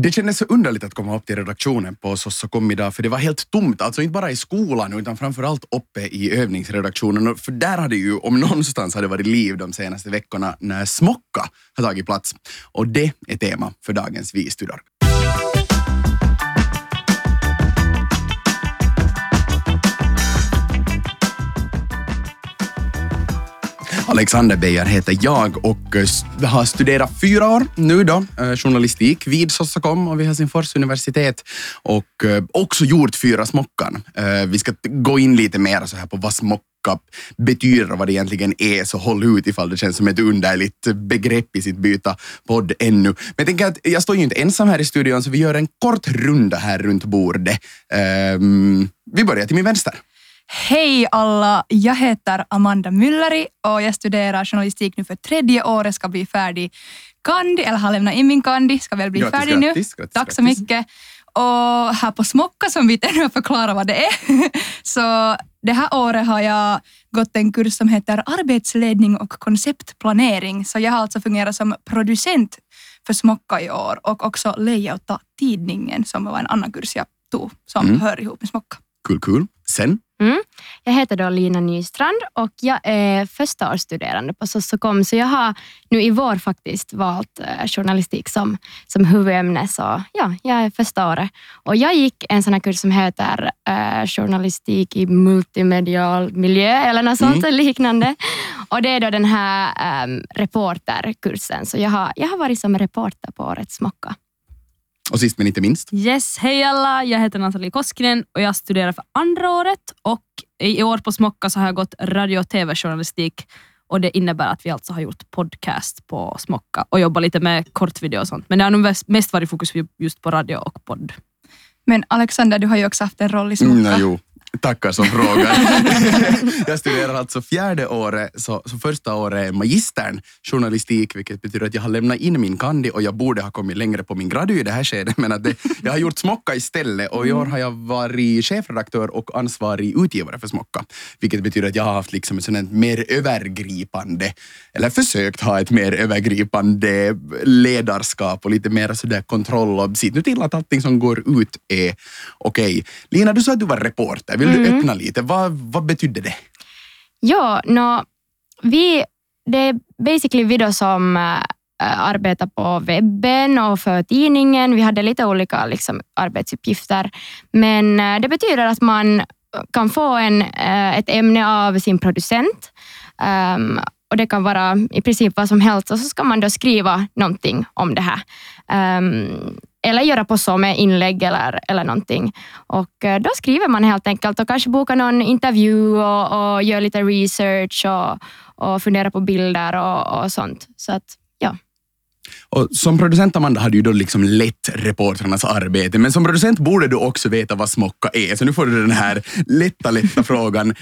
Det kändes så underligt att komma upp till redaktionen på Sossakom idag, för det var helt tomt. Alltså inte bara i skolan, utan framförallt uppe i övningsredaktionen. För där hade ju, om någonstans, hade varit liv de senaste veckorna när Smocka har tagit plats. Och det är tema för dagens Vi Alexander Beijer heter jag och eh, har studerat fyra år nu då, eh, journalistik vid Sossakom och vid Helsingfors universitet och eh, också gjort Fyra smockan. Vi ska gå in lite mer så här på vad smocka betyder och vad det egentligen är, så håll ut ifall det känns som ett underligt begrepp i sitt byta podd ännu. Men jag tänker att jag står ju inte ensam här i studion så vi gör en kort runda här runt bordet. Um, vi börjar till min vänster. Hej alla! Jag heter Amanda Mülleri och jag studerar journalistik nu för tredje året, ska bli färdig kandi, eller har lämnat in min kandi, ska väl bli grattis, färdig nu. Grattis, grattis, Tack så mycket. Och här på Smocka, som vi ännu har förklarat vad det är, så det här året har jag gått en kurs som heter arbetsledning och konceptplanering. Så jag har alltså fungerat som producent för Smocka i år och också layoutat tidningen som var en annan kurs jag tog som mm. hör ihop med Smocka. Kul, kul. Sen? Mm. Jag heter då Lina Nystrand och jag är förstaårsstuderande på Sossokom, så jag har nu i vår faktiskt valt eh, journalistik som, som huvudämne. Så ja, jag är första året. Och jag gick en sån här kurs som heter eh, journalistik i multimedial miljö eller något sånt mm. liknande. Och det är då den här um, reporterkursen, så jag har, jag har varit som reporter på Årets Mocka. Och sist men inte minst. Yes, hej alla! Jag heter Nathalie Koskinen och jag studerar för andra året och i år på Smocka så har jag gått radio och tv-journalistik och det innebär att vi alltså har gjort podcast på Smocka och jobbat lite med kortvideo och sånt. Men det har nog mest varit fokus just på radio och podd. Men Alexander, du har ju också haft en roll i Smocka. Mm, jo. Tackar som frågar. jag studerar alltså fjärde året, så, så första året är magistern journalistik, vilket betyder att jag har lämnat in min kandi och jag borde ha kommit längre på min gradu i det här skedet, men att det, jag har gjort Smocka istället och i år har jag varit chefredaktör och ansvarig utgivare för Smocka, vilket betyder att jag har haft liksom ett sådant mer övergripande, eller försökt ha ett mer övergripande ledarskap och lite mer sådär kontroll och se nu till att allting som går ut är okej. Okay. Lina, du sa att du var reporter. Vill mm. du öppna lite? Vad, vad betydde det? Ja, no, vi, det är basically vi då som äh, arbetar på webben och för tidningen. Vi hade lite olika liksom, arbetsuppgifter, men äh, det betyder att man kan få en, ett ämne av sin producent um, och det kan vara i princip vad som helst och så ska man då skriva någonting om det här. Um, eller göra på så med inlägg eller, eller någonting. Och eh, då skriver man helt enkelt och kanske bokar någon intervju och, och gör lite research och, och funderar på bilder och, och sånt. Så att, ja. Och som producent Amanda har du då liksom lett reportrarnas arbete, men som producent borde du också veta vad smocka är. Så nu får du den här lätta, lätta frågan.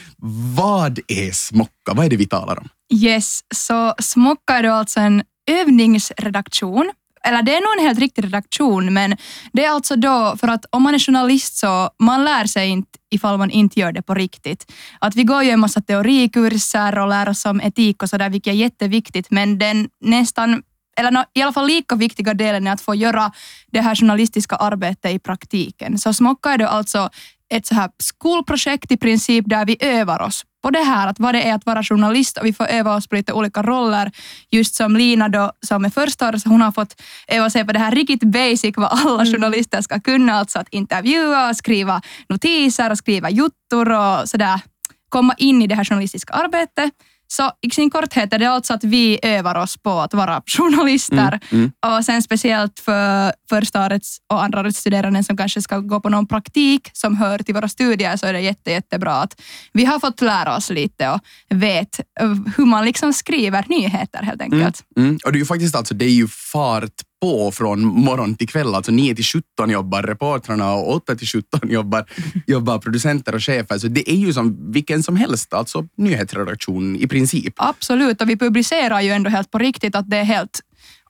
Vad är smocka? Vad är det vi talar om? Yes, så smocka är då alltså en övningsredaktion eller det är nog en helt riktig redaktion, men det är alltså då, för att om man är journalist så man lär sig inte ifall man inte gör det på riktigt. Att vi går ju en massa teorikurser och lär oss om etik och sådär, vilket är jätteviktigt, men den nästan eller i alla fall lika viktiga delen är att få göra det här journalistiska arbetet i praktiken. Så Smocka är då alltså ett så här skolprojekt i princip där vi övar oss på det här, att vad det är att vara journalist och vi får öva oss på lite olika roller. Just som Lina då, som är första året, hon har fått öva sig på det här riktigt basic vad alla mm. journalister ska kunna, alltså att intervjua, skriva notiser och skriva juttor och sådär komma in i det här journalistiska arbetet. Så i sin korthet är det alltså att vi övar oss på att vara journalister. Mm, mm. Och sen speciellt för första årets och andra årets studerande som kanske ska gå på någon praktik som hör till våra studier så är det jätte, jättebra att vi har fått lära oss lite och vet hur man liksom skriver nyheter helt enkelt. Mm, mm. och det är ju faktiskt alltså, det är ju fart på från morgon till kväll. Alltså 9 till 17 jobbar reportrarna och 8 till 17 jobbar, jobbar producenter och chefer. Så det är ju som vilken som helst, alltså nyhetsredaktion i princip. Absolut, och vi publicerar ju ändå helt på riktigt att det är helt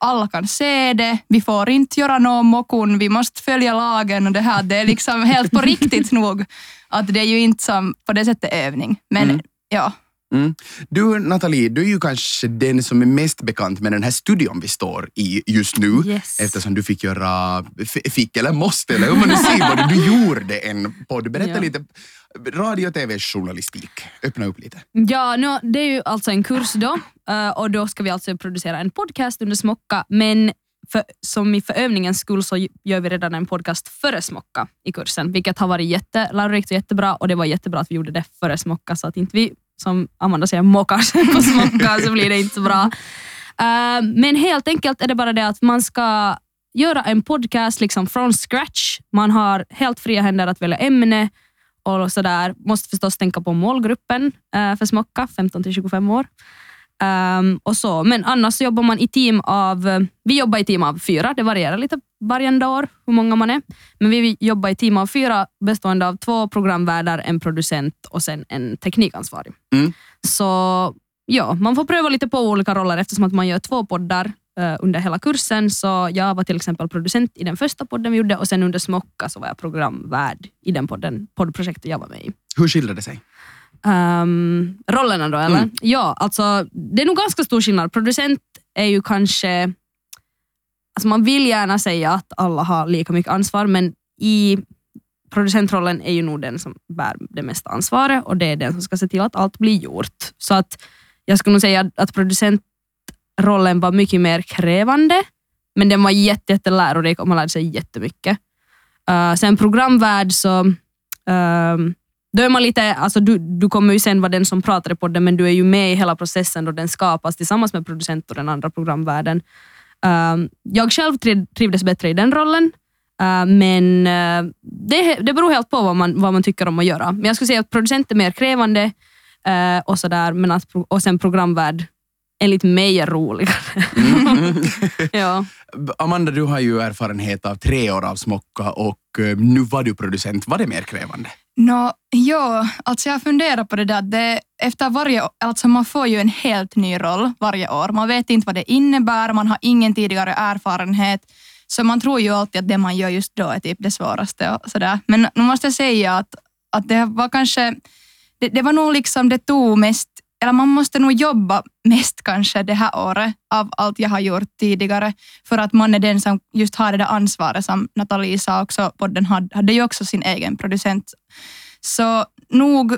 alla kan se det, vi får inte göra någon mokun, vi måste följa lagen och det här, det är liksom helt på riktigt nog. Att det är ju inte som på det sättet övning. Men mm. ja, Mm. Du Nathalie, du är ju kanske den som är mest bekant med den här studion vi står i just nu. Yes. Eftersom du fick göra, fick eller måste, eller hur man nu säger, både du gjorde en podd. Berätta Ja. lite, radio och tv-journalistik. Öppna upp lite. Ja, nu, det är ju alltså en kurs då eh, och då ska vi alltså producera en podcast under Smocka men för, som i för övningens skull så gör vi redan en podcast före Smocka i kursen vilket har varit jättelärorikt och jättebra och det var jättebra att vi gjorde det före Smocka så att inte vi som Amanda säger mockar på Smocka så blir det inte så bra. Uh, men helt enkelt är det bara det att man ska göra en podcast liksom från scratch. Man har helt fria händer att välja ämne och sådär. Måste förstås tänka på målgruppen uh, för Smocka, 15 till 25 år. Ehm, och så. Men annars så jobbar man i team av, vi jobbar i team av fyra, det varierar lite varje år hur många man är. Men vi jobbar i team av fyra bestående av två programvärdar, en producent och sen en teknikansvarig. Mm. Så ja, man får pröva lite på olika roller eftersom att man gör två poddar eh, under hela kursen. Så jag var till exempel producent i den första podden vi gjorde och sen under Smocka så var jag programvärd i den podden, poddprojektet jag var med i. Hur skiljer det sig? Um, rollerna då eller? Mm. Ja, alltså det är nog ganska stor skillnad. Producent är ju kanske, alltså man vill gärna säga att alla har lika mycket ansvar men i producentrollen är ju nog den som bär det mesta ansvaret och det är den som ska se till att allt blir gjort. Så att jag skulle nog säga att producentrollen var mycket mer krävande men den var jätte, jättelärorik och man lärde sig jättemycket. Uh, sen programvärd så ehm, då är man lite, alltså du, du kommer ju sen vara den som pratar i podden men du är ju med i hela processen och den skapas tillsammans med producent och den andra programvärlden. Um, jag själv triv, trivdes bättre i den rollen uh, men uh, det, det beror helt på vad man, vad man tycker om att göra. Men jag skulle säga att producent är mer krävande uh, och, sådär, men att, och sen programvärd enligt mig är roligare. ja. Amanda, du har ju erfarenhet av tre år av Smocka och eh, nu var du producent. Var det mer krävande? No, ja, alltså jag funderar på det där. Det, efter varje, alltså man får ju en helt ny roll varje år. Man vet inte vad det innebär, man har ingen tidigare erfarenhet. Så man tror ju alltid att det man gör just då är typ det svåraste. Och sådär. Men nu måste jag säga att, att det var kanske, det, det var nog liksom, det tog mest, eller man måste nog jobba mest kanske det här året av allt jag har gjort tidigare. För att man är den som just har det där ansvaret som Nathalie sa också, podden hade, hade ju också sin egen producent. Så nog,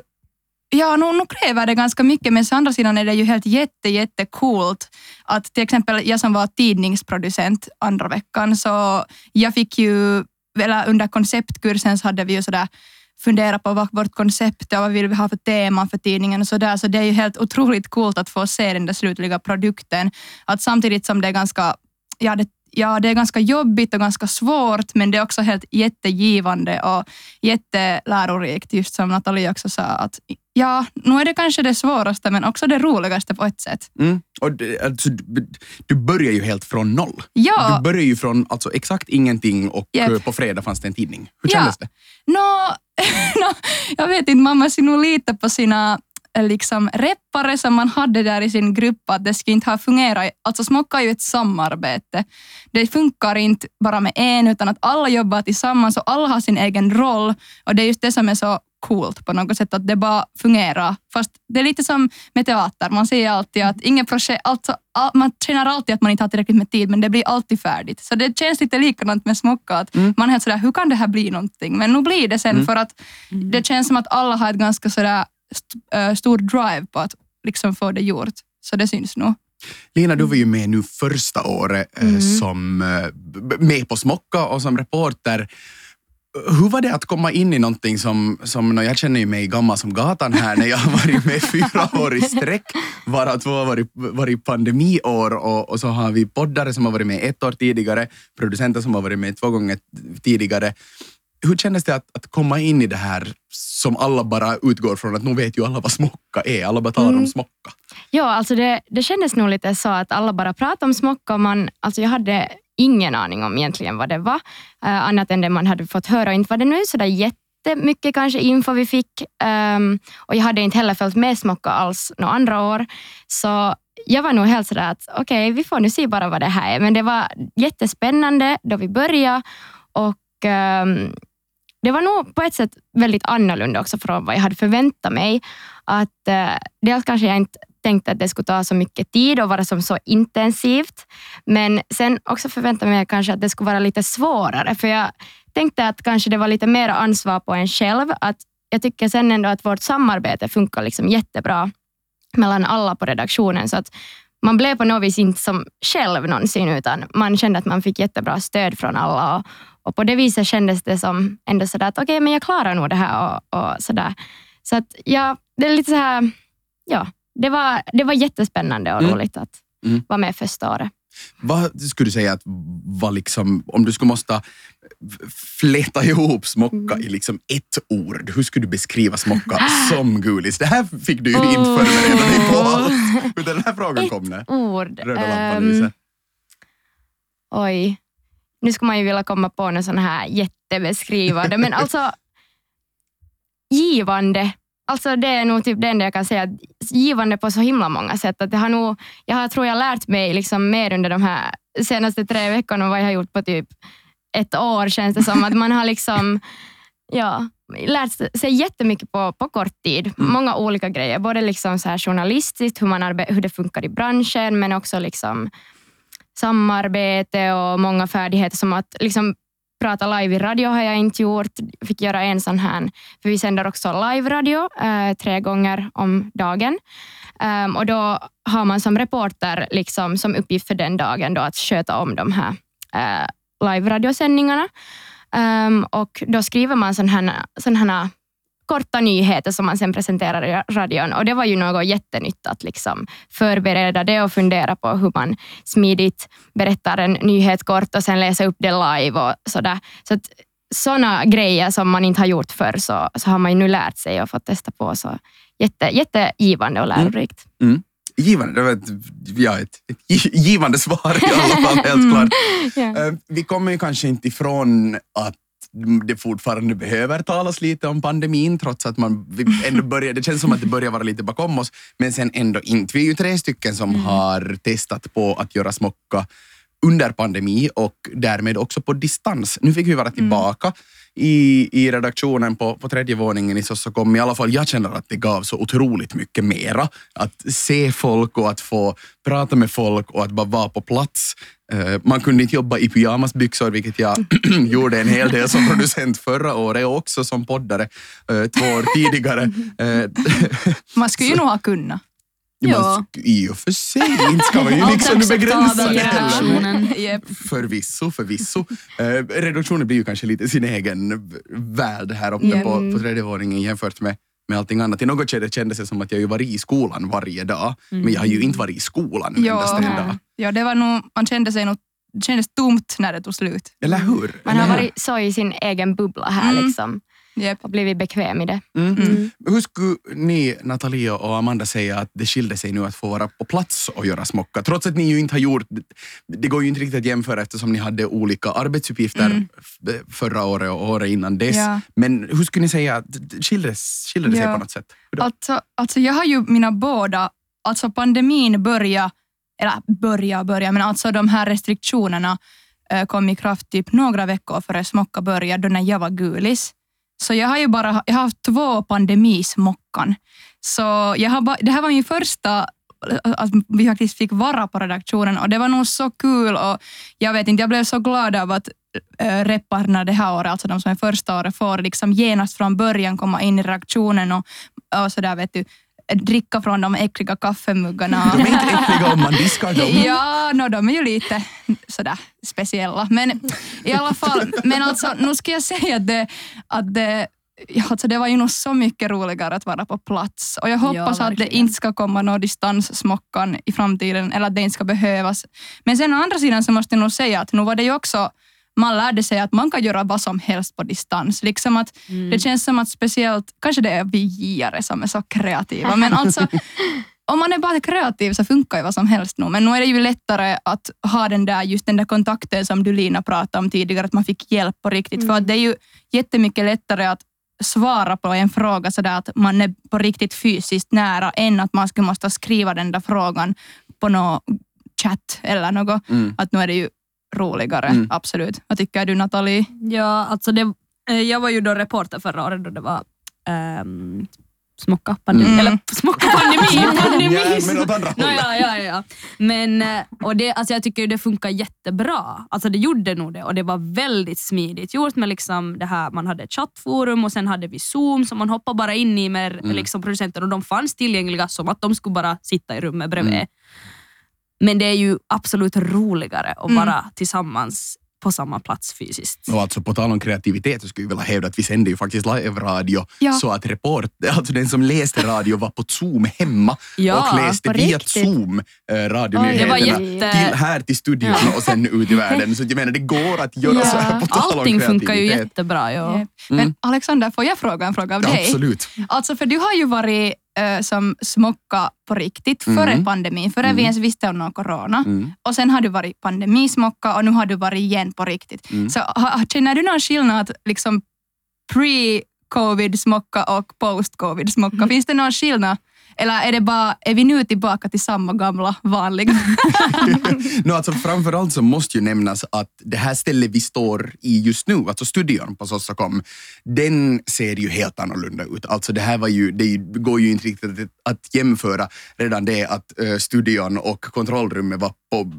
ja, nog, nog kräver det ganska mycket, men å andra sidan är det ju helt jätte, jätte coolt att till exempel jag som var tidningsproducent andra veckan, så jag fick ju, eller under konceptkursen så hade vi ju sådär fundera på vad vårt koncept är och vad vill vi ha för tema för tidningen och sådär. Så det är ju helt otroligt coolt att få se den där slutliga produkten. Att samtidigt som det är ganska, ja det, ja, det är ganska jobbigt och ganska svårt, men det är också helt jättegivande och jättelärorikt, just som Nathalie också sa. Att, ja, nu är det kanske det svåraste, men också det roligaste på ett sätt. Mm. Och det, alltså, du, börjar ju helt från noll. Ja, Du börjar ju från alltså, exakt ingenting och Japp. eh, på fredag fanns det en tidning. Hur Ja. kändes det? Nå, no, jag vet inte, man måste nog lita på sina eh, liksom, reppare som man hade där i sin grupp, att det skulle inte ha fungerat. Alltså Smocka är ju ett samarbete. Det funkar inte bara med en, utan att alla jobbar tillsammans och alla har sin egen roll. Och det är just det som är så coolt på något sätt, att det bara fungerar. Fast det är lite som med teater, man säger alltid att inget projekt, alltså, all, man känner alltid att man inte har tillräckligt med tid, men det blir alltid färdigt. Så det känns lite likadant med Smocka, att Mm. man är helt sådär, hur kan det här bli någonting? Men nu blir det sen, Mm. för att det känns som att alla har ett ganska sådär st- äh, stor drive på att liksom få det gjort. Så det syns nog. Lina, du var ju med nu första året eh, Mm. som eh, med på Smocka och som reporter. Hur var det att komma in i någonting som, som jag känner ju mig gammal som gatan här när jag har varit med fyra år i sträck, varav två har varit, varit pandemiår och, och så har vi poddare som har varit med ett år tidigare, producenter som har varit med två gånger tidigare. Hur kändes det att, att komma in i det här som alla bara utgår från att nu vet ju alla vad smocka är, alla bara talar om Mm. smocka. Ja, alltså det, det kändes nog lite så att alla bara pratade om smocka och man, alltså jag hade ingen aning om egentligen vad det var, eh, annat än det man hade fått höra. Och inte var det nu så där jättemycket kanske info vi fick ehm, och jag hade inte heller följt med smocka alls några andra år. Så jag var nog helt sådär att okej, vi får nu se bara vad det här är. Men det var jättespännande då vi började och ehm, det var nog på ett sätt väldigt annorlunda också från vad jag hade förväntat mig. Att, eh, dels kanske jag inte tänkte att det skulle ta så mycket tid och vara som så intensivt. Men sen också förväntade jag mig kanske att det skulle vara lite svårare. För jag tänkte att kanske det var lite mer ansvar på en själv. Att jag tycker sen ändå att vårt samarbete funkar liksom jättebra mellan alla på redaktionen. Så att man blev på något vis inte som själv någonsin, utan man kände att man fick jättebra stöd från alla. Och, och på det viset kändes det som ändå sådär att okej, okay, men jag klarar nog det här. Och, och sådär. Så att ja, det är lite så här, ja, det var, det var jättespännande och Mm. roligt att Mm. vara med första året. Vad skulle du säga att var liksom, om du skulle måste fläta ihop smocka i liksom ett ord, hur skulle du beskriva smocka som gulis? Det här fick du ju inte Åh. förbereda dig på alls. Utan den här frågan kom när Ord. röda lampan Ehm, lyser. Oj. Nu skulle man ju vilja komma på något sån här jättebeskrivande, men alltså givande. Alltså det är nog typ det enda jag kan säga. Givande på så himla många sätt. Att det har nog, jag har, tror jag lärt mig liksom mer under de här senaste tre veckorna än vad jag har gjort på typ ett år känns det som. Att man har liksom ja, lärt sig jättemycket på, på kort tid. Många olika grejer. Både liksom så här journalistiskt, hur, man arbe- hur det funkar i branschen, men också liksom samarbete och många färdigheter som att liksom prata live i radio har jag inte gjort. Fick göra en sån här, för vi sänder också live-radio eh, tre gånger om dagen. Um, och då har man som reporter liksom, som uppgift för den dagen då att sköta om de här eh, live-radiosändningarna. Um, och då skriver man sådana här, sån här korta nyheter som man sen presenterar i radion. Och det var ju något jättenytt att liksom förbereda det och fundera på hur man smidigt berättar en nyhet kort och sen läsa upp det live och sådär. Så att sådana grejer som man inte har gjort förr så, så har man ju nu lärt sig och fått testa på. Så jätte, jättegivande och lärorikt. Givande, det var ett, ja, ett, ett gi- givande svar i alla fall, helt klart. Eh, Vi kommer ju kanske inte ifrån att det fortfarande behöver talas lite om pandemin trots att man ändå börjar, det känns som att det börjar vara lite bakom oss men sen ändå inte. Vi är ju tre stycken som har testat på att göra smocka under pandemi och därmed också på distans. Nu fick vi vara tillbaka i, i redaktionen på, på tredje våningen i Sossokom. I alla fall jag känner att det gav så otroligt mycket mera. Att se folk och att få prata med folk och att bara vara på plats. Eh, man kunde inte jobba i pyjamasbyxor, vilket jag gjorde en hel del som producent förra året och också som poddare eh, två år tidigare. Eh, Man skulle ju nog ha kunnat. Ja. man I och för sig, inte ska man ju liksom begränsa det heller. Jep. Förvisso, förvisso. Eh, redaktionen blir ju kanske lite sin egen värld här uppe Ja. på, på tredje våningen jämfört med, med allting annat. I något skede kändes det som att jag ju varit i skolan varje dag, men jag har ju inte varit i skolan Ja. endaste en dag. Ja, det var nog, man kände sig nog, det kändes tomt när det tog slut. Eller hur? Man har varit så i sin egen bubbla här Mm. liksom, Jep. och blivit bekväm i det. Mm. Hur skulle ni, Nathalie och Amanda, säga att det skilde sig nu att få vara på plats och göra smocka? Trots att ni ju inte har gjort, det går ju inte riktigt att jämföra eftersom ni hade olika arbetsuppgifter f- förra året och året innan dess. Ja. Men hur skulle ni säga att det skilde, skilde det sig Ja. på något sätt? Alltså, alltså jag har ju mina båda, alltså pandemin börja eller börja och börja, men alltså de här restriktionerna eh, kom i kraft typ några veckor före smocka började, då när jag var gulis. Så jag har ju bara jag har haft två pandemismockan. Så jag har ba, det här var min första att vi faktiskt fick vara på redaktionen och det var nog så kul och jag vet inte, jag blev så glad av att äh, repparna det här året, alltså de som är första året, får liksom genast från början komma in i redaktionen och, och sådär vet du, dricka från de äckliga kaffemuggarna. De är inte äckliga om man diskar dem. Ja, no, de är ju lite sådär speciella. Men i alla fall, men alltså, nu ska jag säga att det, att det, ja, alltså det var ju nog så mycket roligare att vara på plats. Och jag hoppas att det inte ska komma någon distanssmockan i framtiden, eller att det inte ska behövas. Men sen å andra sidan så måste jag nog säga att nu var det ju också man lärde sig att man kan göra vad som helst på distans. Liksom att Det känns som att speciellt, kanske det är vi som är så kreativa, men alltså om man är bara kreativ så funkar ju vad som helst nu. Men nu är det ju lättare att ha den där, just den där kontakten som du Lina pratade om tidigare, att man fick hjälp på riktigt. För att det är ju jättemycket lättare att svara på en fråga sådär att man är på riktigt fysiskt nära än att man skulle måste skriva den där frågan på någon chatt eller något. Mm. Att nu är det ju roligare, Mm. absolut. Vad tycker du Nathalie? Ja, alltså det, Eh, Jag var ju då reporter förra året då det var um, smocka pandemi, Mm. eller smocka pandemi, pandemi. Ja, men åt andra hållet. ja, ja, ja. Men eh, och det, alltså jag tycker det funkar jättebra. Alltså det gjorde nog det och det var väldigt smidigt gjort med liksom det här, man hade ett chattforum och sen hade vi zoom som man hoppar bara in i med Mm. liksom producenter och de fanns tillgängliga som att de skulle bara sitta i rummet bredvid. Mm. Men det är ju absolut roligare att Mm. vara tillsammans på samma plats fysiskt. Och alltså på tal om kreativitet så skulle jag vilja hävda att vi sände ju faktiskt live-radio Ja. så att report, alltså den som läste radio var på Zoom hemma Ja, och läste via riktigt. Zoom eh, radionyheterna jätte- till, här till studion och sen ut i världen. Så jag menar det går att göra Ja. så här på tal om Allting funkar ju jättebra. Ja. Jep. Men Alexander, får jag fråga en fråga av Ja, dig? absolut. Alltså för du har ju varit som smocka på riktigt före Mm. pandemin, före Mm. vi ens visste om någon corona. Mm. Och sen har du varit pandemismocka och nu har du varit igen på riktigt. Mm. Så ha, känner du någon skillnad liksom pre-covid smocka och post-covid smocka? Finns det någon skillnad? Eller är, det bara, är vi nu tillbaka till samma gamla vanliga? no, alltså framförallt så måste ju nämnas att det här stället vi står i just nu, alltså studion på Sossacom, den ser ju helt annorlunda ut. Alltså det här var ju, det går ju inte riktigt att, att jämföra redan det att uh, studion och kontrollrummet var på,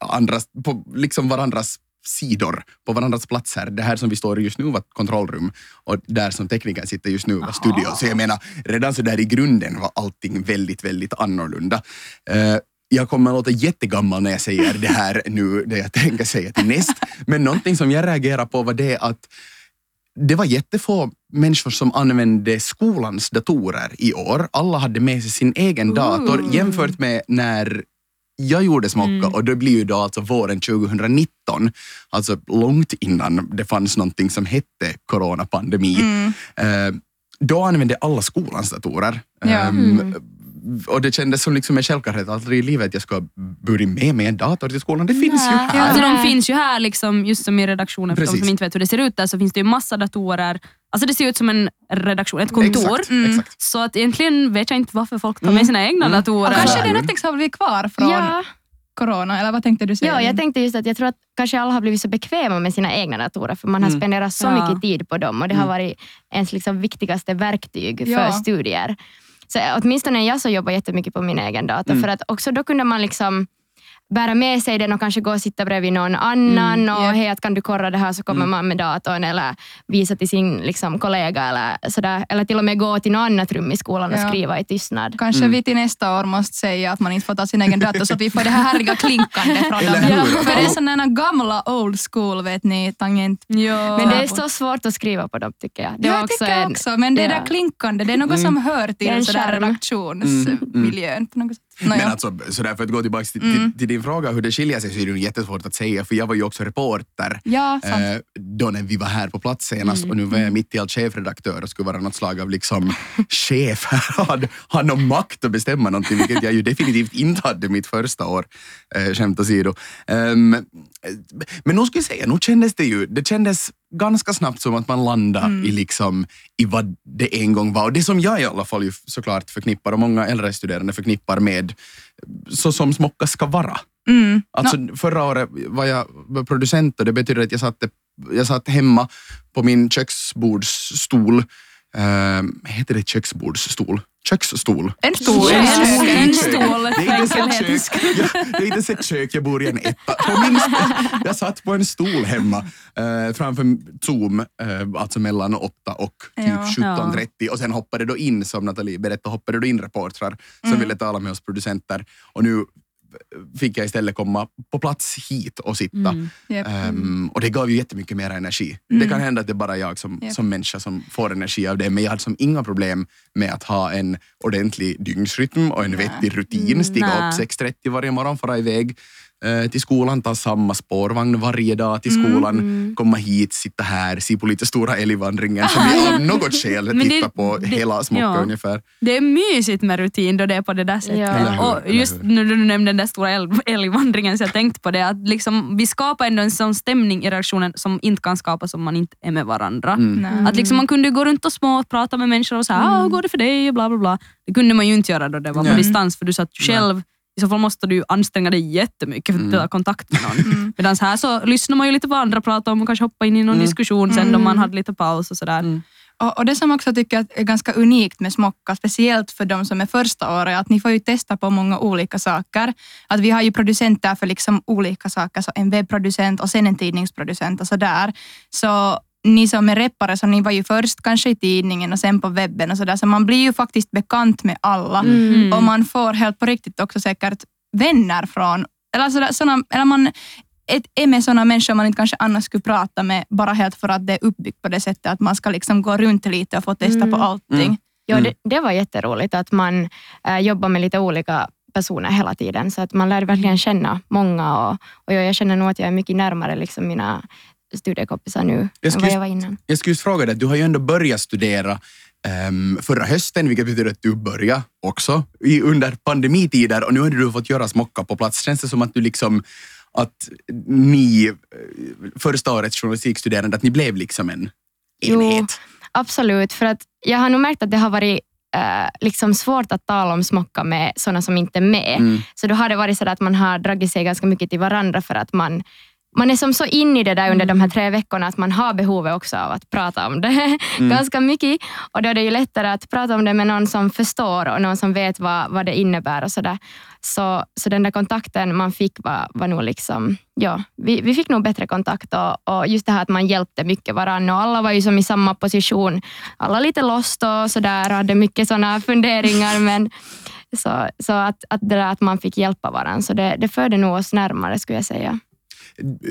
andras, på liksom varandras sidor på varandras platser. Det här som vi står i just nu var kontrollrum och där som teknikern sitter just nu var studio. Så jag menar, redan så där i grunden var allting väldigt, väldigt annorlunda. Eh, jag kommer att låta jättegammal när jag säger det här nu, det jag tänker säga till näst. Men någonting som jag reagerar på var det att det var jättefå människor som använde skolans datorer i år. Alla hade med sig sin egen dator jämfört med när jag gjorde smocka Mm. och det blir ju då alltså våren 2019, alltså långt innan det fanns någonting som hette coronapandemi. Mm. Eh, då använde alla skolans datorer. Ja. Mm. Och det kändes som liksom en självklarhet aldrig i livet att jag ska burit med mig en dator till skolan. Det finns ju Nej. här. Alltså, de finns ju här, liksom, just som i redaktionen, för de Precis. som inte vet hur det ser ut där, så finns det ju massa datorer. Alltså det ser ut som en redaktion, ett kontor. Exakt, Mm. exakt. Så att egentligen vet jag inte varför folk tar med Mm. sina egna Mm. Och datorer. kanske Ja. det är något som har blivit kvar från Ja, corona, eller vad tänkte du säga? ja, jag tänkte just att jag tror att kanske alla har blivit så bekväma med sina egna datorer för man har Mm. spenderat så Ja. mycket tid på dem och det har Mm. varit ens liksom viktigaste verktyg för Ja. studier. Så åtminstone jag så jobbar jättemycket på min egen dator Mm. för att också då kunde man liksom bära med sig den och kanske gå och sitta bredvid någon annan Mm, och japp. hej, att kan du korra det här så kommer Mm. man med datorn eller visa till sin liksom, kollega eller, sådär, eller till och med gå till något annat rum i skolan och Ja. skriva i tystnad. Kanske Mm. vi till nästa år måste säga att man inte får ta sin egen dator så att vi får det här härliga klinkande från dem. hur? För det är sådana gamla old school, vet ni, tangent. Ja. Men det är så svårt att skriva på dem tycker jag. Det jag också tycker en- också, men det ja. där klinkande, det är något Mm. som hör Det är en till sådär redaktionsmiljön. På något sätt. Men alltså, så där för att gå tillbaka till, Mm. till, din fråga hur det skiljer sig så är det jättesvårt att säga för jag var ju också reporter ja, eh, då när vi var här på plats senast och nu var jag mitt i allt chefredaktör och skulle vara något slag av liksom chef hade, hade någon makt att bestämma någonting vilket jag ju definitivt inte hade mitt första år, eh, skämt åsido. Um, men nog skulle jag säga, nog kändes det ju, det kändes ganska snabbt som att man landade Mm. i, liksom, i vad det en gång var. Och det som jag i alla fall ju såklart förknippar och många äldre studerande förknippar med så som smocka ska vara. Mm. Alltså, Förra året var jag producent och det betyder att jag satt, jag satt hemma på min köksbordsstol. Um, heter det köksbordsstol? Köksstol. En stol. En En stol. En stol, Det är inte ett kök. Jag, det är inte sett kök, jag bor i en etta. På min, jag satt på en stol hemma eh, framför Zoom, eh, alltså mellan 8 och typ Ja. 17.30 och sen hoppade då in, som Nathalie berättade, hoppade då in reportrar som Mm. ville tala med oss producenter. Och nu fick jag istället komma på plats hit och sitta. Mm. Ehm, och det gav ju jättemycket mer energi. Mm. Det kan hända att det är bara jag som, som människa som får energi av det, men jag hade som inga problem med att ha en ordentlig dygnsrytm och en Nej. vettig rutin. Stiga nej. upp 6.30 varje morgon, fara iväg till skolan, ta samma spårvagn varje dag till skolan, Mm. komma hit, sitta här, se på lite Stora älgvandringen som vi av något skäl Men det- tittar på det- hela Smocka ja. ungefär. Det är mysigt med rutin då det är på det där sättet. Ja. Hur, Och just när du nämnde den där stora älg- älgvandringen så jag tänkte på det att liksom, vi skapar ändå en sån stämning i redaktionen som inte kan skapas om man inte är med varandra. Mm. Nej. Att liksom man kunde gå runt och smått prata med människor och säga ah, hur går det för dig och bla bla bla. Det kunde man ju inte göra då det var på distans för du satt själv i så fall måste du anstränga dig jättemycket för att Mm. ta kontakt med någon. Mm. Medan här så lyssnar man ju lite på vad andra pratar om och kanske hoppa in i någon Mm. diskussion sen Mm. om man hade lite paus och sådär. Mm. Och, och det som också tycker jag är ganska unikt med Smocka, speciellt för de som är första året, att ni får ju testa på många olika saker. Att vi har ju producenter för liksom olika saker, så en webbproducent och sen en tidningsproducent och sådär. Så ni som är reppare, så ni var ju först kanske i tidningen och sen på webben och sådär, så man blir ju faktiskt bekant med alla. Mm. Och man får helt på riktigt också säkert vänner från, eller, sådär, såna, eller man ett, är med sådana människor man inte kanske annars skulle prata med, bara helt för att det är uppbyggt på det sättet att man ska liksom gå runt lite och få testa Mm. på allting. Mm. Ja, Mm. det, det var jätteroligt att man äh, jobbar med lite olika personer hela tiden. Så att man lär verkligen känna många. Och, och jag, jag känner nog att jag är mycket närmare liksom mina studiekompisar nu Jag än vad jag var innan. Jag skulle just fråga dig, du har ju ändå börjat studera ehm, förra hösten, vilket betyder att du börjar också i, under pandemitider och nu har du fått göra smocka på plats. Känns det som att du liksom att ni, eh, första årets journalistikstuderande, att ni blev liksom en Jo. enhet? Absolut, för att jag har nog märkt att det har varit äh, liksom svårt att tala om smocka med sådana som inte är med. Mm. Så då har det varit så att man har dragit sig ganska mycket till varandra för att man man är som så in i det där under de här tre veckorna att man har behovet också av att prata om det ganska mycket. Och då är det ju lättare att prata om det med någon som förstår och någon som vet vad, vad det innebär och sådär. Så, så den där kontakten man fick var, var nog liksom, ja, vi, vi fick nog bättre kontakt och, och just det här att man hjälpte mycket varandra och alla var ju som i samma position. Alla lite lost och sådär hade mycket sådana funderingar men så, så att, att det där att man fick hjälpa varandra, så det, det förde nog oss närmare skulle jag säga.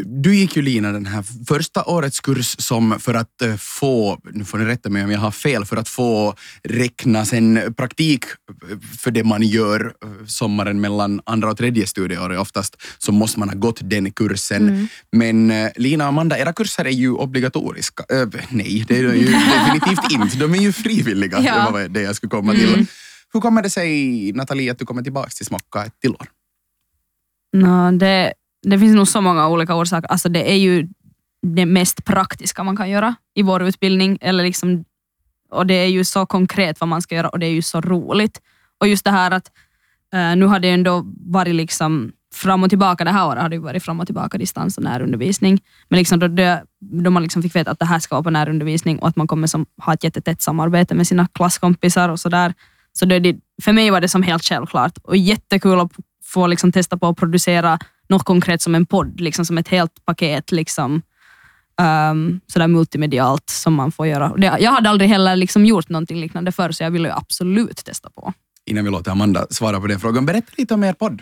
Du gick ju Lina den här första årets kurs som för att eh, få, nu får ni rätta mig om jag har fel, för att få räkna sen praktik eh, för det man gör eh, sommaren mellan andra och tredje studieåret oftast, så måste man ha gått den kursen. Mm. Men Lina och Amanda, era kurser är ju obligatoriska. Eh, nej, det är de ju definitivt inte. De är ju frivilliga. Ja. Det var det jag skulle komma till. Hur kommer det sig, Nathalie, att du kommer tillbaka till Smocka ett till år? Nå, det, det finns nog så många olika orsaker. Alltså det är ju det mest praktiska man kan göra i vår utbildning. Eller liksom, och Det är ju så konkret vad man ska göra och det är ju så roligt. Och just det här att eh, nu har det ändå varit liksom fram och tillbaka, det här året har det ju varit fram och tillbaka distans och närundervisning. Men liksom då, det, då man liksom fick veta att det här ska vara på närundervisning och att man kommer som, ha ett jättetätt samarbete med sina klasskompisar och sådär. Så så det, för mig var det som helt självklart och jättekul att få liksom testa på att producera något konkret som en podd, liksom som ett helt paket. Liksom, um, sådär multimedialt som man får göra. Det, jag hade aldrig heller liksom gjort någonting liknande förr, så jag ville ju absolut testa på. Innan vi låter Amanda svara på den frågan, berätta lite om er podd.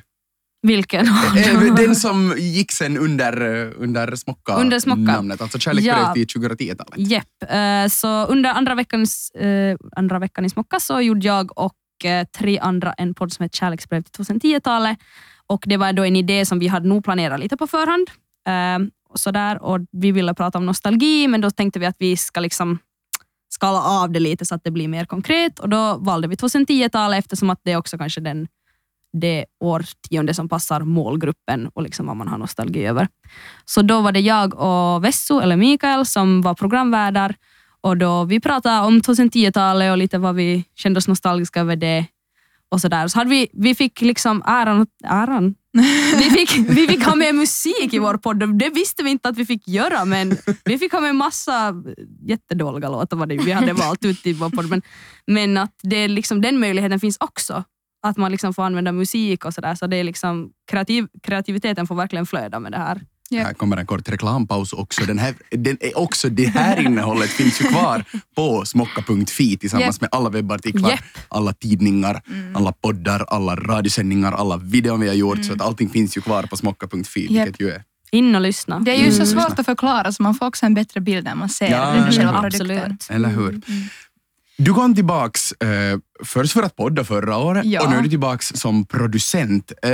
Vilken? Eh, Den som gick sen under, eh, under Smocka, Under Smocka. namnet, alltså Kärleksbrev Ja. till 2010-talet. Jepp. Eh, så under andra, veckans, eh, andra veckan i Smocka så gjorde jag och eh, Eh, tre andra en podd som heter Kärleksbrev till 2010-talet. Och det var då en idé som vi hade nog planerat lite på förhand. Eh, och sådär. Och vi ville prata om nostalgi, men då tänkte vi att vi ska liksom skala av det lite så att det blir mer konkret. Och då valde vi 2010-talet eftersom att det är också kanske den, det årtionde som passar målgruppen och liksom vad man har nostalgi över. Så då var det jag och Vessu, eller Mikael, som var programvärdar. Och då vi pratade om 2010-talet och lite vad vi kände oss nostalgiska över det. Och så där. Så hade vi, vi fick liksom äran, äran. Vi, fick, vi fick ha med musik i vår podd. Det visste vi inte att vi fick göra, men vi fick ha med massa jättedåliga låtar vad det vi hade valt ut i vår podd. Men, men att det liksom, den möjligheten finns också. Att man liksom får använda musik och sådär. Så det är liksom, kreativ, kreativiteten får verkligen flöda med det här. Ja. Här kommer en kort reklampaus också. Den här, den är också det här innehållet finns ju kvar på smocka.fi tillsammans Japp. med alla webbartiklar, Japp. alla tidningar, alla poddar, alla radiosändningar, alla videor vi har gjort. Så att allting finns ju kvar på smocka.fi, Japp. vilket ju är In och lyssna. Det är ju så Mm. svårt att förklara så man får också en bättre bild när man ser Ja, själva ja. produkten. Absolut. Eller hur? Du kom tillbaks eh, först för att podda förra året Ja. och nu är du tillbaks som producent. Eh,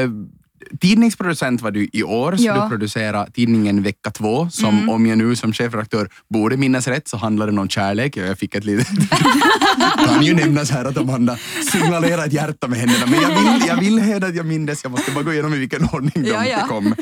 tidningsproducent var du i år, så Ja. du producerar tidningen Vecka 2 som Mm. om jag nu som chefredaktör borde minnas rätt så handlar den om kärlek. Jag fick ett litet... kan ju nämnas här att Amanda signalerar ett hjärta med händerna men jag vill, jag vill hävda att jag minns. Jag måste bara gå igenom i vilken ordning de Ja, ja. kom.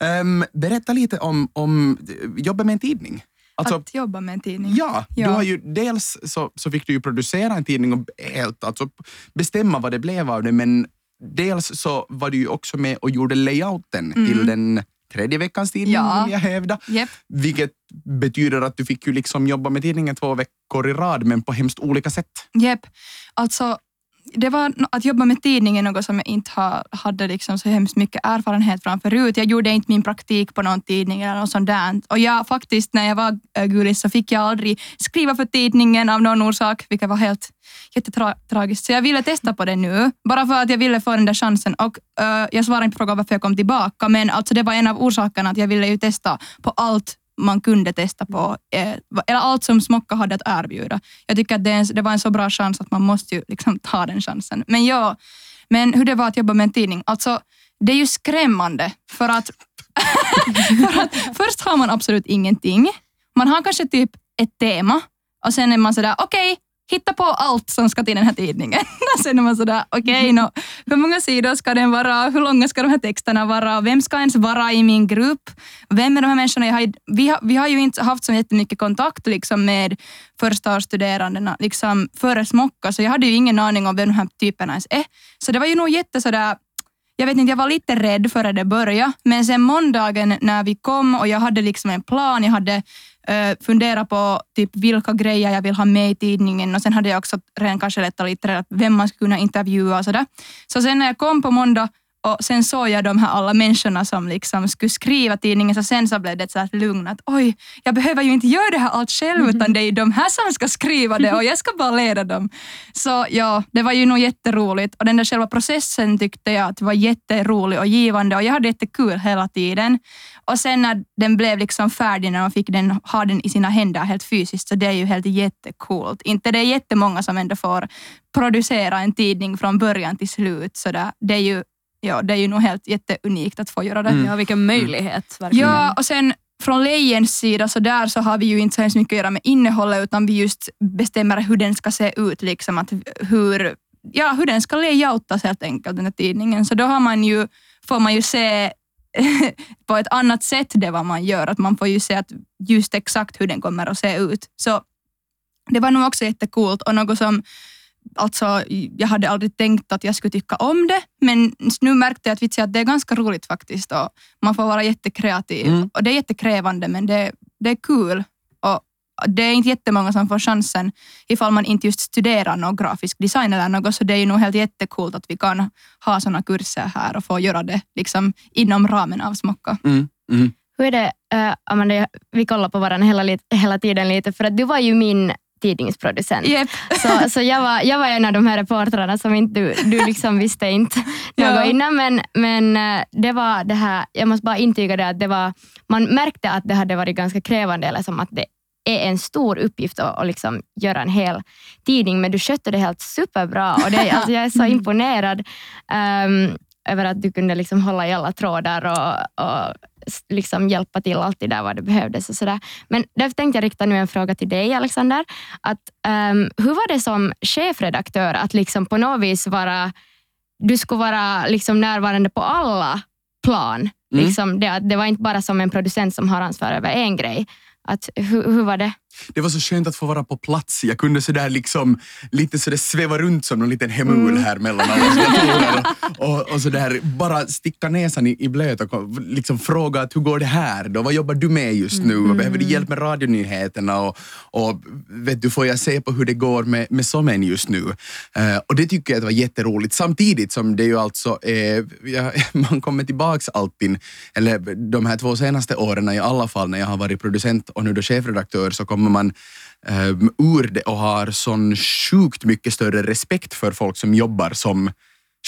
Ehm, berätta lite om, om eh, jobbet med en tidning. Alltså, Att jobba med en tidning. Ja, Ja. Du har ju, dels så, så fick du ju producera en tidning och helt, alltså, bestämma vad det blev av det, men dels så var du ju också med och gjorde layouten Mm. till den tredje veckans tidning, Ja. vill jag hävda. Jep. Vilket betyder att du fick ju liksom jobba med tidningen två veckor i rad, men på hemskt olika sätt. Jep. Alltså, det var att jobba med tidningen något som jag inte hade liksom så hemskt mycket erfarenhet från förut. Jag gjorde inte min praktik på någon tidning eller något sånt där. Och jag faktiskt, när jag var eh, gulis så fick jag aldrig skriva för tidningen av någon orsak, vilket var helt jättetragiskt. Så jag ville testa på det nu, bara för att jag ville få den där chansen. Och uh, jag svarade inte på frågan varför jag kom tillbaka, men alltså det var en av orsakerna att jag ville ju testa på allt man kunde testa på, eh, eller allt som Smocka hade att erbjuda. Jag tycker att det, en, det var en så bra chans att man måste ju liksom ta den chansen. Men ja, men hur det var att jobba med en tidning, alltså det är ju skrämmande för att, för att först har man absolut ingenting. Man har kanske typ ett tema och sen är man sådär, okej, hitta på allt som ska till den här tidningen. Sen är man sådär, okej, nå, hur många sidor ska den vara? Hur långa ska de här texterna vara? Vem ska ens vara i min grupp? Vem är de här människorna? Jag har, vi, har, vi har ju inte haft så jättemycket kontakt liksom, med förstaårsstuderandena liksom, före Smocka, så jag hade ju ingen aning om vem de här typerna ens är. Så det var ju nog jätte sådär, jag vet inte, jag var lite rädd före det började, men sen måndagen när vi kom och jag hade liksom en plan, jag hade uh, funderat på typ vilka grejer jag vill ha med i tidningen och sen hade jag också redan kanske letat lite reda på vem man skulle kunna intervjua och sådär. Så sen när jag kom på måndag och sen såg jag de här alla människorna som liksom skulle skriva tidningen, så sen så blev det så här lugn att oj, jag behöver ju inte göra det här allt själv, utan det är de här som ska skriva det och jag ska bara leda dem. Så ja, det var ju nog jätteroligt och den där själva processen tyckte jag att var jätterolig och givande och jag hade jättekul hela tiden. Och sen när den blev liksom färdig, när man fick den, ha den i sina händer helt fysiskt, så det är ju helt jättecoolt. Inte det är jättemånga som ändå får producera en tidning från början till slut, så där, det är ju ja, det är ju nog helt jätteunikt att få göra det. Mm. Ja, vilken möjlighet. Verkligen. Ja, och sen från Lejens sida så där så har vi ju inte så hemskt mycket att göra med innehållet utan vi just bestämmer hur den ska se ut, liksom att hur, ja, hur den ska layoutas helt enkelt, den här tidningen. Så då har man ju, får man ju se på ett annat sätt det vad man gör, att man får ju se att just exakt hur den kommer att se ut. Så det var nog också jättecoolt och något som Alltså, jag hade aldrig tänkt att jag skulle tycka om det, men nu märkte jag att, vitsi, att det är ganska roligt faktiskt. Och man får vara jättekreativ. Mm. Och det är jättekrävande, men det, det är kul. Och det är inte jättemånga som får chansen ifall man inte just studerar någon grafisk design eller något, så det är ju nog helt jättekult att vi kan ha sådana kurser här och få göra det liksom inom ramen av Smocka. Mm. Mm. Hur är det, uh, Amanda, vi kollar på varandra hela, hela tiden lite, för att du var ju min tidningsproducent. Yep. Så, så jag, var, jag var en av de här reportrarna som inte du, du liksom visste inte Ja. något innan. Men, men eh, det var det här, jag måste bara intyga det att det var, man märkte att det hade varit ganska krävande, eller som att det är en stor uppgift att, att liksom göra en hel tidning, men du skötte det helt superbra. Och det, alltså jag är så imponerad ehm, över att du kunde liksom hålla i alla trådar och, och liksom hjälpa till alltid där vad det behövdes. Och sådär. Men därför tänkte jag rikta nu en fråga till dig, Alexander. Att, ehm, hur var det som chefredaktör att liksom på något vis vara, du skulle vara liksom närvarande på alla plan? Mm. Liksom det, det var inte bara som en producent som har ansvar över en grej. Att, hur, hur var det? Det var så skönt att få vara på plats. Jag kunde sådär liksom, lite sådär sväva runt som en liten hemul Mm. här mellan alla datorer. Och, och, och sådär, bara sticka näsan i, i blöt och kom- liksom fråga att hur går det här då? Vad jobbar du med just nu? Mm. Behöver du hjälp med radionyheterna? Och, och vet du, får jag se på hur det går med, med sommen just nu? Eh, och det tycker jag att var jätteroligt. Samtidigt som det ju alltså är, ja, man kommer tillbaks alltid, eller de här två senaste åren i alla fall när jag har varit producent och nu då chefredaktör så kommer man um, ur det och har sån sjukt mycket större respekt för folk som jobbar som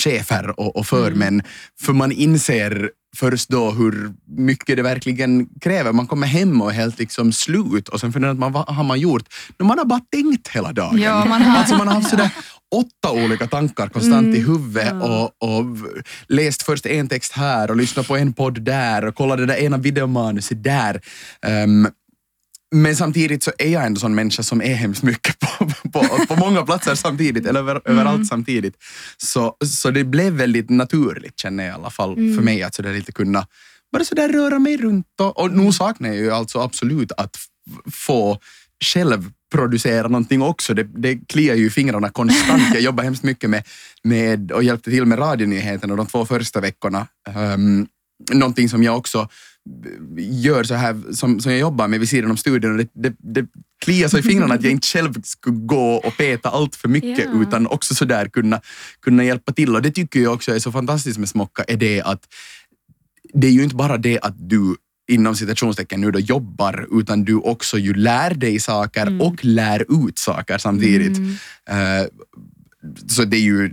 chefer och, och förmän. För man inser först då hur mycket det verkligen kräver. Man kommer hem och är helt liksom slut och sen funderar man vad har man gjort? Men man har bara tänkt hela dagen. Ja, man har- Alltså man har haft sådär åtta olika tankar konstant i huvudet och, och läst först en text här och lyssnat på en podd där och kollat det där ena videomanuset där. Ehm, men samtidigt så är jag ändå sån människa som är hemskt mycket på, på, på många platser samtidigt, eller över, överallt samtidigt. Så, så det blev väldigt naturligt känner jag i alla fall för mig att sådär lite kunna bara sådär röra mig runt. Och, och nu saknar jag ju alltså absolut att få själv producera någonting också. Det, det kliar ju i fingrarna konstant. Jag jobbar hemskt mycket med, med och hjälpte till med radionyheterna de två första veckorna. Um, någonting som jag också gör så här, som, som jag jobbar med vid sidan om studion. Det, det, det kliar så i fingrarna att jag inte själv skulle gå och peta allt för mycket Ja. utan också så där kunna, kunna hjälpa till. Och det tycker jag också är så fantastiskt med Smocka, är det att det är ju inte bara det att du inom citationstecken nu då jobbar, utan du också ju lär dig saker och lär ut saker samtidigt. Eh, så det är ju,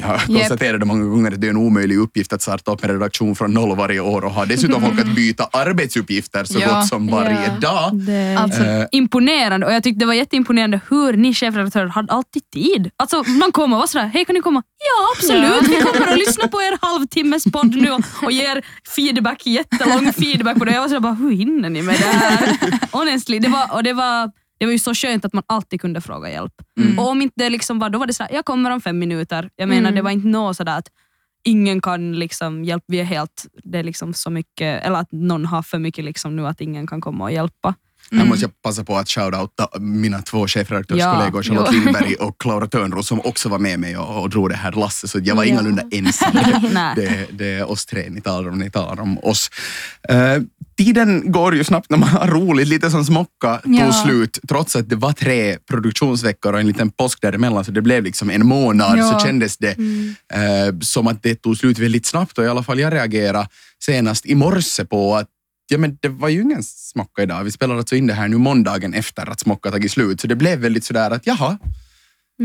jag har konstaterat det många gånger att det är en omöjlig uppgift att starta upp en redaktion från noll varje år och ha dessutom folk att byta arbetsuppgifter så Ja. gott som varje Ja. dag. Det Alltså, Eh, imponerande och jag tyckte det var jätteimponerande hur ni chefredaktörer hade alltid tid. Alltså man kommer och var sådär, hej kan ni komma? Ja absolut, vi kommer och lyssnar på er halvtimmes podd nu och, och ger feedback, jättelång feedback på det. Jag var sådär bara, hur hinner ni med det här? Honestly, det var, och det var det var ju så skönt att man alltid kunde fråga hjälp. Och om inte det liksom var, då var det sådär, jag kommer om fem minuter. Jag menar Mm. det var inte något sådär att ingen kan liksom hjälpa, vi är helt, det är liksom så mycket, eller att någon har för mycket liksom nu att ingen kan komma och hjälpa. Jag måste jag passa på att shoutouta mina två chefredaktörskollegor Ja, Charlotte jo. Lindberg och Klara Törnros som också var med mig och, och drog det här lasset. Så jag var Ja. ingalunda ensam. Det, det är oss tre ni talar om, ni talar om oss. Eh, tiden går ju snabbt när man har roligt. Lite som Smocka tog Ja. slut trots att det var tre produktionsveckor och en liten påsk däremellan så det blev liksom en månad Ja. så kändes det eh, som att det tog slut väldigt snabbt och i alla fall jag reagerade senast i morse på att Ja, men det var ju ingen smocka idag. Vi spelar alltså in det här nu måndagen efter att smocka tagit slut. Så det blev väldigt sådär att jaha,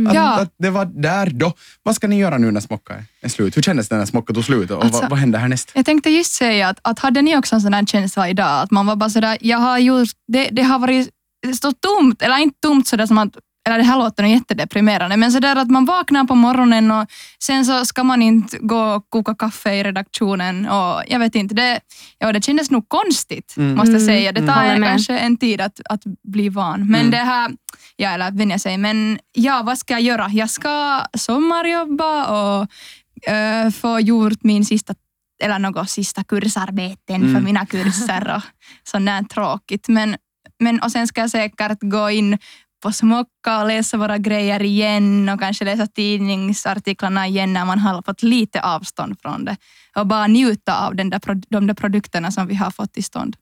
att, Ja. att det var där då. Vad ska ni göra nu när smocka är- slut? Hur kändes det när smocka tog slut och Alltså- vad, vad hände härnäst? Jag tänkte just säga att, att hade ni också en sån här känsla idag, att man var bara sådär, jag har gjort, det, det har varit står tomt, eller inte tomt sådär som att, eller det här låter nog jättedeprimerande, men sådär att man vaknar på morgonen och sen så ska man inte gå och koka kaffe i redaktionen och jag vet inte, det, ja, det kändes nog konstigt Mm. måste jag Mm, säga. Det mm. tar en, med. kanske en tid att, att bli van. Men Mm. det här, ja eller vänja sig, men ja, vad ska jag göra? Jag ska sommarjobba och eh, få gjort min sista eller något sista kursarbeten Mm. för mina kurser och sånt där tråkigt. Men, men, och sen ska jag säkert gå in på Smocka och läsa våra grejer igen och kanske läsa tidningsartiklarna igen när man har fått lite avstånd från det. Och bara njuta av den där, de där produkterna som vi har fått till stånd.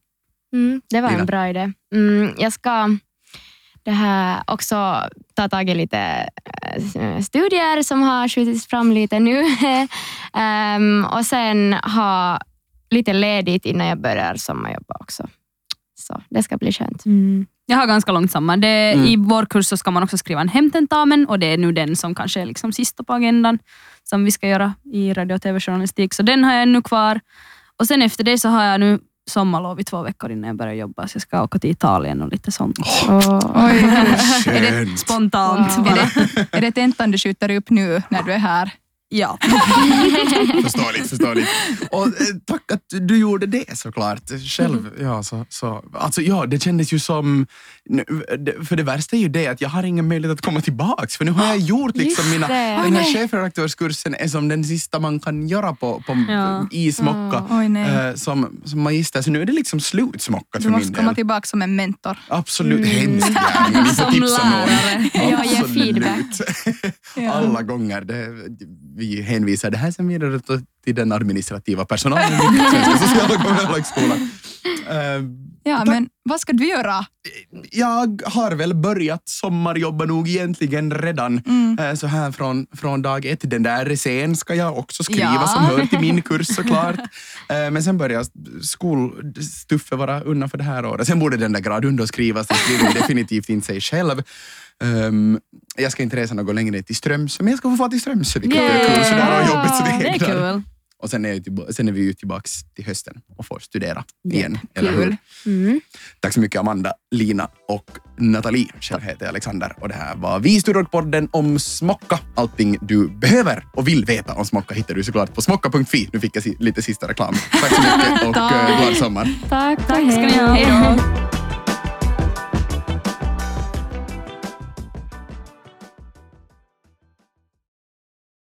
Mm, det var Lina? en bra idé. Mm, jag ska det här också ta tag i lite eh, studier som har skjutits fram lite nu. Ehm, och sen ha lite ledigt innan jag börjar sommarjobba också. Så det ska bli skönt. Jag har ganska långt samma. Det, Mm. I vår kurs så ska man också skriva en hemtentamen och det är nu den som kanske är liksom sista på agendan som vi ska göra i radio och tv-journalistik. Så den har jag ännu kvar. Och sen efter det så har jag nu sommarlov i två veckor innan jag börjar jobba. Så jag ska åka till Italien och lite sånt. Och, Oj. Skönt. Spontant Wow. Är det, är det tentan du skjuter upp nu när du är här? Ja. Förståeligt, förståeligt. Och eh, tack att du gjorde det såklart. Själv, ja, så, så, alltså, ja, det kändes ju som... För det värsta är ju det att jag har ingen möjlighet att komma tillbaks. För nu har jag gjort liksom mina... Den här nej. chefredaktörskursen är som den sista man kan göra på, på Ja. i Smocka. Oj nej. eh, som, som magister. Så nu är det liksom slut Smocka Du för min måste komma del. tillbaka som en mentor. Absolut, hemskt gärna. Ni får Som tipsa någon. lärare. Ja, ge Absolut. feedback. Alla gånger. Det, vi hänvisar det här sen vidare till den administrativa personalen vid Svenska sociala kommunala högskolan. Ja, Tack. men vad ska du göra? jag har väl börjat sommarjobba nog egentligen redan Mm. eh, så här från, från dag ett. Den där recén ska jag också skriva Ja. som hör till min kurs såklart. Eh, Men sen börjar skolstuffet vara undan för det här året. Sen borde den där gradunden skrivas. Den skriver definitivt inte sig själv. Ehm, jag ska inte resa något längre till Strömsö, men jag ska få få till Strömsö, vilket är kul. Så det här var jobbigt så det Det är kul. Och sen är, jag sen är vi ju tillbaka till hösten och får studera igen. Eller hur? Mm. Tack så mycket Amanda, Lina och Nathalie. Själv heter jag Alexander och det här var Vi Studiopodden om Smocka. Allting du behöver och vill veta om Smocka hittar du såklart på smocka.fi. Nu fick jag lite sista reklam. Tack så mycket och eh, glad sommar. Tack, Tack ska ni ha. Hej då.